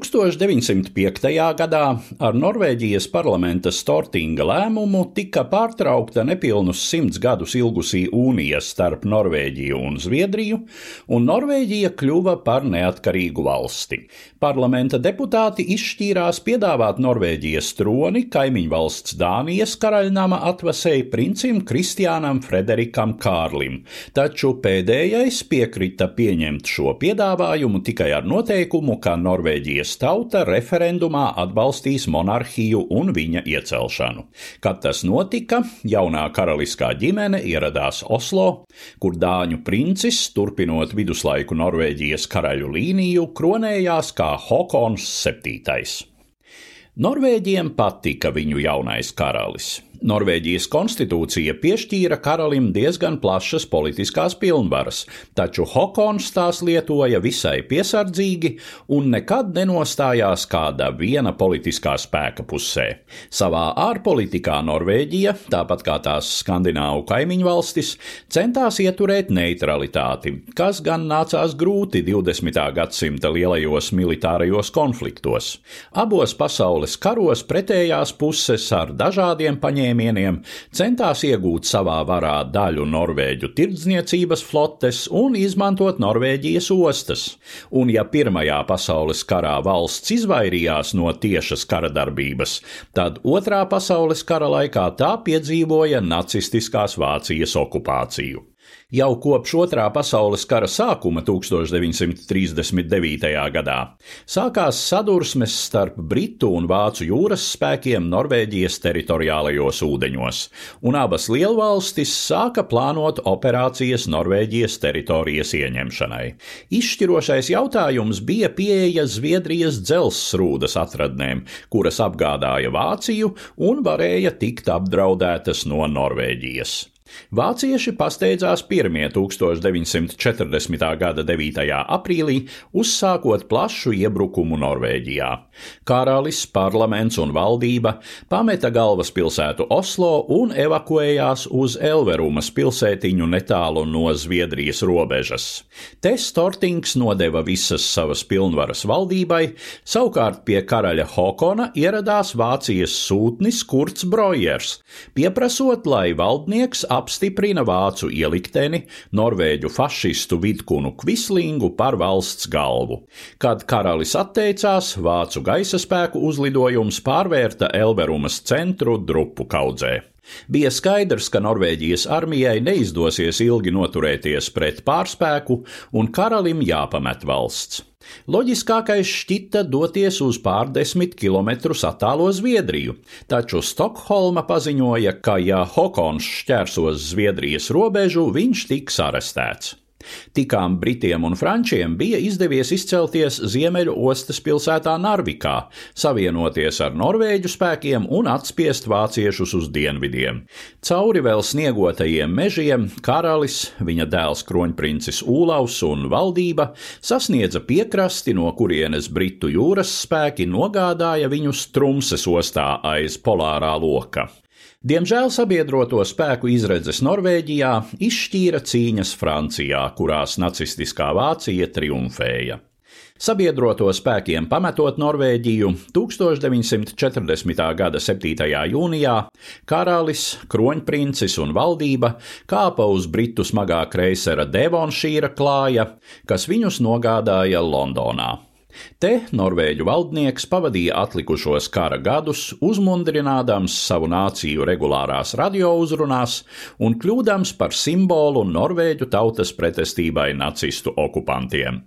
1905. gadā ar Norvēģijas parlamenta Stortinga lēmumu tika pārtraukta nepilnus simts gadus ilgusī unija starp Norvēģiju un Zviedriju, un Norvēģija kļuva par neatkarīgu valsti. Parlamenta deputāti izšķīrās piedāvāt Norvēģijas troni kaimiņu valsts Dānijas karaļnama atvasēji princim Kristiānam Frederikam Kārlim, taču pēdējais piekrita pieņemt šo piedāvājumu tikai ar noteikumu, ka Norvēģija Krievijas tauta referendumā atbalstīs monarhiju un viņa iecelšanu. Kad tas notika, jaunā karaliskā ģimene ieradās Oslo, kur dāņu princis, turpinot viduslaiku Norvēģijas karaļu līniju, kronējās kā Hokons VII. Norvēģiem patika viņu jaunais karalis. Norvēģijas konstitūcija piešķīra karalim diezgan plašas politiskās pilnvaras, taču Hokons tās lietoja visai piesardzīgi un nekad nenostājās kāda viena politiskā spēka pusē. Savā ārpolitikā Norvēģija, tāpat kā tās skandināvu kaimiņu valstis, centās ieturēt neutralitāti, kas gan nācās grūti 20. gadsimta lielajos militārajos konfliktos. Abos pasaules karos pretējās puses ar dažādiem paņēmieniem paņēmieniem centās iegūt savā varā daļu Norvēģu tirdzniecības flotes un izmantot Norvēģijas ostas, un ja Pirmajā pasaules karā valsts izvairījās no tiešas kara darbības, tad Otrā pasaules kara laikā tā piedzīvoja nacistiskās Vācijas okupāciju. Jau kopš otrā pasaules kara sākuma 1939. gadā sākās sadursmes starp Britu un Vācu jūras spēkiem Norvēģijas teritoriālajos ūdeņos, un abas lielvalstis sāka plānot operācijas Norvēģijas teritorijas ieņemšanai. Izšķirošais jautājums bija pieeja Zviedrijas dzelzsrūdas atradnēm, kuras apgādāja Vāciju un varēja tikt apdraudētas no Norvēģijas. Vācieši pasteidzās pirmie 1940. gada 9. aprīlī, uzsākot plašu iebrukumu Norvēģijā. Karalis, parlaments un valdība pameta galvaspilsētu Oslo un evakuējās uz Elverumas pilsētiņu netālu no Zviedrijas robežas. Te Stortings nodeva visas savas pilnvaras valdībai, savukārt pie karaļa Hokona ieradās Vācijas sūtnis Kurts Brojers, pieprasot, lai valdnieks apstiprina vācu ielikteni, norvēģu fašistu vidkunu Kvislingu par valsts galvu. Kad karalis atteicās, vācu gaisa spēku uzlidojums pārvērta Elverumas centru drupu kaudzē. Bija skaidrs, ka Norvēģijas armijai neizdosies ilgi noturēties pret pārspēku, un karalim jāpamet valsts. Loģiskākais šķita doties uz pārdesmit kilometrus attālo Zviedriju, taču Stokholma paziņoja, ka ja Hokons šķērsos Zviedrijas robežu, viņš tiks arestēts. Tikām Britiem un Frančiem bija izdevies izcelties Ziemeļu ostas pilsētā Narvikā, savienoties ar norvēģu spēkiem un atspiest vāciešus uz dienvidiem. Cauri vēl sniegotajiem mežiem karalis, viņa dēls kroņprincis Ūlaus un valdība sasniedza piekrasti, no kurienes Britu jūras spēki nogādāja viņus Trumses ostā aiz polārā loka. Diemžēl sabiedroto spēku izredzes Norvēģijā izšķīra cīņas Francijā, kurās nacistiskā Vācija triumfēja. Sabiedroto spēkiem pametot Norvēģiju 1940. gada 7. jūnijā, karalis, kroņprincis un valdība kāpa uz britu smagā kreisera Devonšīra klāja, kas viņus nogādāja Londonā. Te norvēģu valdnieks pavadīja atlikušos kara gadus, uzmundrinādams savu nāciju regulārās radiouzrunās un kļūdams par simbolu norvēģu tautas pretestībai nacistu okupantiem.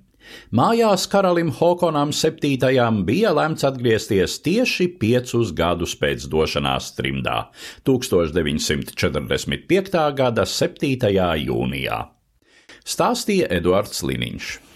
Mājās karalim Hokonam VII bija lemts atgriezties tieši piecus gadus pēc došanās trimdā - 1945. gada 7. jūnijā. Stāstīja Eduards Liniņš.